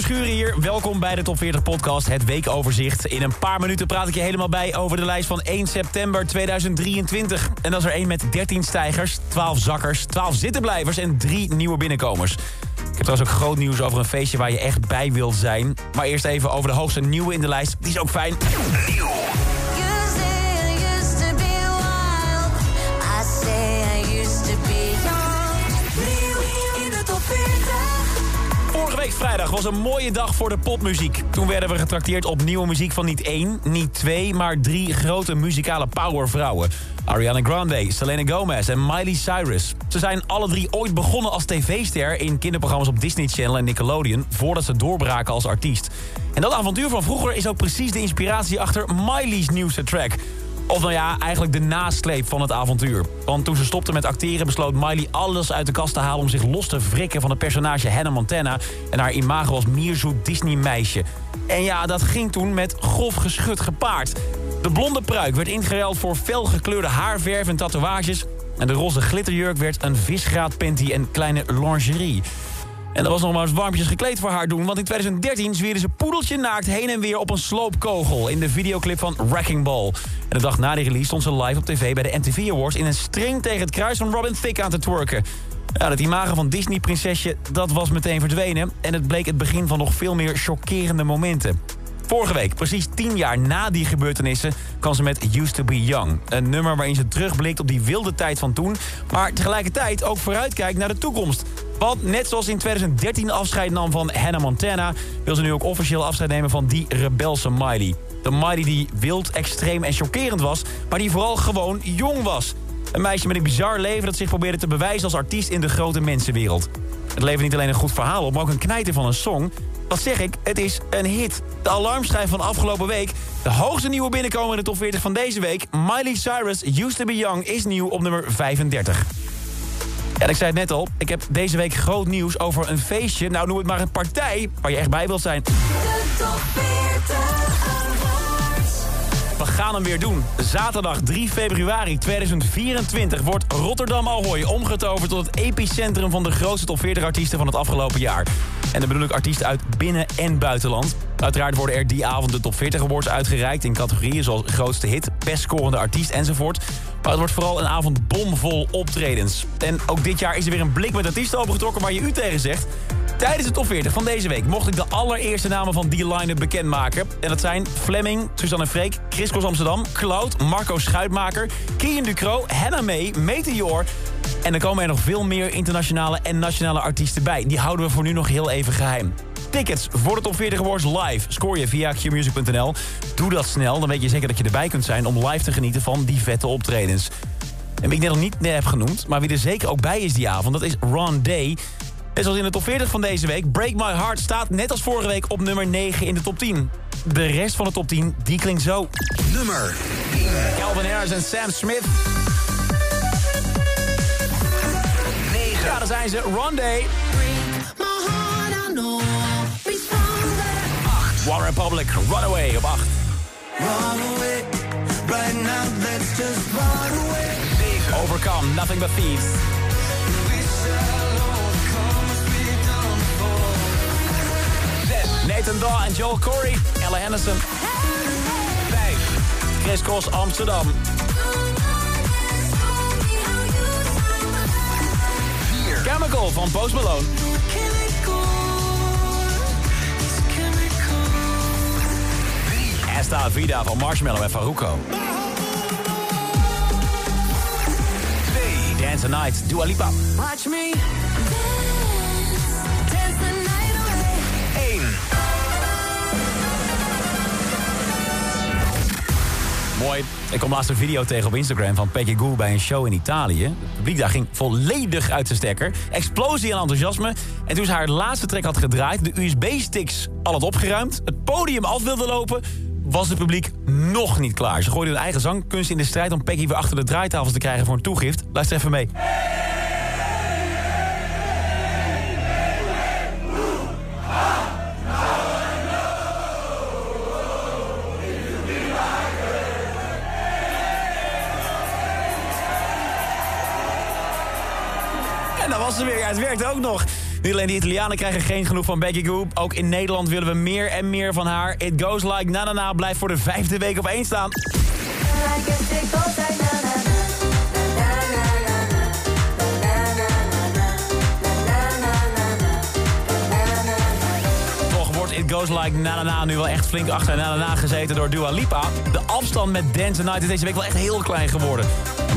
Verschuren hier. Welkom bij de Top 40 Podcast, het weekoverzicht. In een paar minuten praat ik je helemaal bij over de lijst van 1 september 2023. En dat is er één met 13 stijgers, 12 zakkers, 12 zittenblijvers en 3 nieuwe binnenkomers. Ik heb trouwens ook groot nieuws over een feestje waar je echt bij wilt zijn. Maar eerst even over de hoogste nieuwe in de lijst. Die is ook fijn. Vrijdag was een mooie dag voor de popmuziek. Toen werden we getrakteerd op nieuwe muziek van niet één, niet twee... maar drie grote muzikale powervrouwen. Ariana Grande, Selena Gomez en Miley Cyrus. Ze zijn alle drie ooit begonnen als tv-ster... in kinderprogramma's op Disney Channel en Nickelodeon... voordat ze doorbraken als artiest. En dat avontuur van vroeger is ook precies de inspiratie... achter Miley's nieuwste track... Of nou ja, eigenlijk de nasleep van het avontuur. Want toen ze stopte met acteren besloot Miley alles uit de kast te halen... om zich los te wrikken van het personage Hannah Montana... en haar imago als mierzoet Disney-meisje. En ja, dat ging toen met grof geschut gepaard. De blonde pruik werd ingeruild voor felgekleurde haarverf en tatoeages... en de roze glitterjurk werd een visgraat panty en kleine lingerie... En dat was nog maar eens warmpjes gekleed voor haar doen. Want in 2013 zwierde ze poedeltje naakt heen en weer op een sloopkogel... in de videoclip van Wrecking Ball. En de dag na die release stond ze live op tv bij de MTV Awards... in een string tegen het kruis van Robin Thicke aan te twerken. Ja, dat imago van Disney-prinsesje, dat was meteen verdwenen. En het bleek het begin van nog veel meer chockerende momenten. Vorige week, precies tien jaar na die gebeurtenissen... kwam ze met Used to be Young. Een nummer waarin ze terugblikt op die wilde tijd van toen... maar tegelijkertijd ook vooruitkijkt naar de toekomst. Want net zoals in 2013 afscheid nam van Hannah Montana... wil ze nu ook officieel afscheid nemen van die rebelse Miley. De Miley die wild, extreem en chockerend was... maar die vooral gewoon jong was. Een meisje met een bizar leven dat zich probeerde te bewijzen als artiest in de grote mensenwereld. Het levert niet alleen een goed verhaal op, maar ook een knijter van een song. Wat zeg ik? Het is een hit. De alarmschijf van afgelopen week. De hoogste nieuwe binnenkomen in de top 40 van deze week. Miley Cyrus, Used to be Young, is nieuw op nummer 35. En ik zei het net al, ik heb deze week groot nieuws over een feestje. Nou, noem het maar een partij waar je echt bij wilt zijn. De top 40 we gaan hem weer doen. Zaterdag 3 februari 2024 wordt Rotterdam Ahoy omgetoverd tot het epicentrum van de grootste top 40 artiesten van het afgelopen jaar. En dan bedoel ik artiesten uit binnen- en buitenland. Uiteraard worden er die avond de top 40 awards uitgereikt in categorieën zoals grootste hit, best scorende artiest enzovoort. Maar het wordt vooral een avond bomvol optredens. En ook dit jaar is er weer een blik met artiesten opengetrokken waar je u tegen zegt. Tijdens de top 40 van deze week mocht ik de allereerste namen van die line-up bekendmaken. En dat zijn Fleming, Suzanne Freek, Chris Amsterdam, Cloud, Marco Schuitmaker, Kian Ducro, Hannah May, Meteor... En er komen er nog veel meer internationale en nationale artiesten bij. Die houden we voor nu nog heel even geheim. Tickets voor de Top 40 Awards live scoor je via qmusic.nl. Doe dat snel, dan weet je zeker dat je erbij kunt zijn... om live te genieten van die vette optredens. En wie ik net nog niet heb genoemd, maar wie er zeker ook bij is die avond... dat is Ron Day. En zoals in de top 40 van deze week... Break My Heart staat net als vorige week op nummer 9 in de top 10. De rest van de top 10, die klinkt zo. Nummer 10. Calvin Harris en Sam Smith. 9. Ja, daar zijn ze. Day. 8. One Republic, Runaway op 8. Runaway, right now let's just run away. 7. Overcome, Nothing But Thieves. Nathan Daw en Joel Corey. Ella Henderson. 5. Chris Cross Amsterdam. 4. Chemical van Post Malone. Esta Vida van Marshmallow en Faruko. 2. Dance the Night, Dua Lipa. Watch me. Ik kom laatst een video tegen op Instagram van Peggy Goo bij een show in Italië. Het publiek daar ging volledig uit de stekker. Explosie aan enthousiasme. En toen ze haar laatste trek had gedraaid, de USB-sticks al had opgeruimd... het podium af wilde lopen... was het publiek nog niet klaar. Ze gooiden hun eigen zangkunst in de strijd om Peggy weer achter de draaitafels te krijgen voor een toegift. Luister even mee. Het werkt ook nog. Niet alleen de Italianen krijgen geen genoeg van Becky Goop. Ook in Nederland willen we meer en meer van haar. It Goes Like Na Na Na blijft voor de vijfde week op één staan. Goes Like Na Na nu wel echt flink achter Na Na Na gezeten door Dua Lipa. De afstand met Dance Night is deze week wel echt heel klein geworden.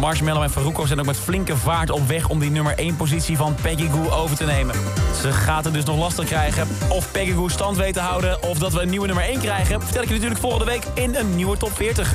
Marshmallow en Faruko zijn ook met flinke vaart op weg om die nummer 1 positie van Peggy Goo over te nemen. Ze gaat het dus nog lastig krijgen. Of Peggy Goo stand weet te houden of dat we een nieuwe nummer 1 krijgen... vertel ik je natuurlijk volgende week in een nieuwe top 40.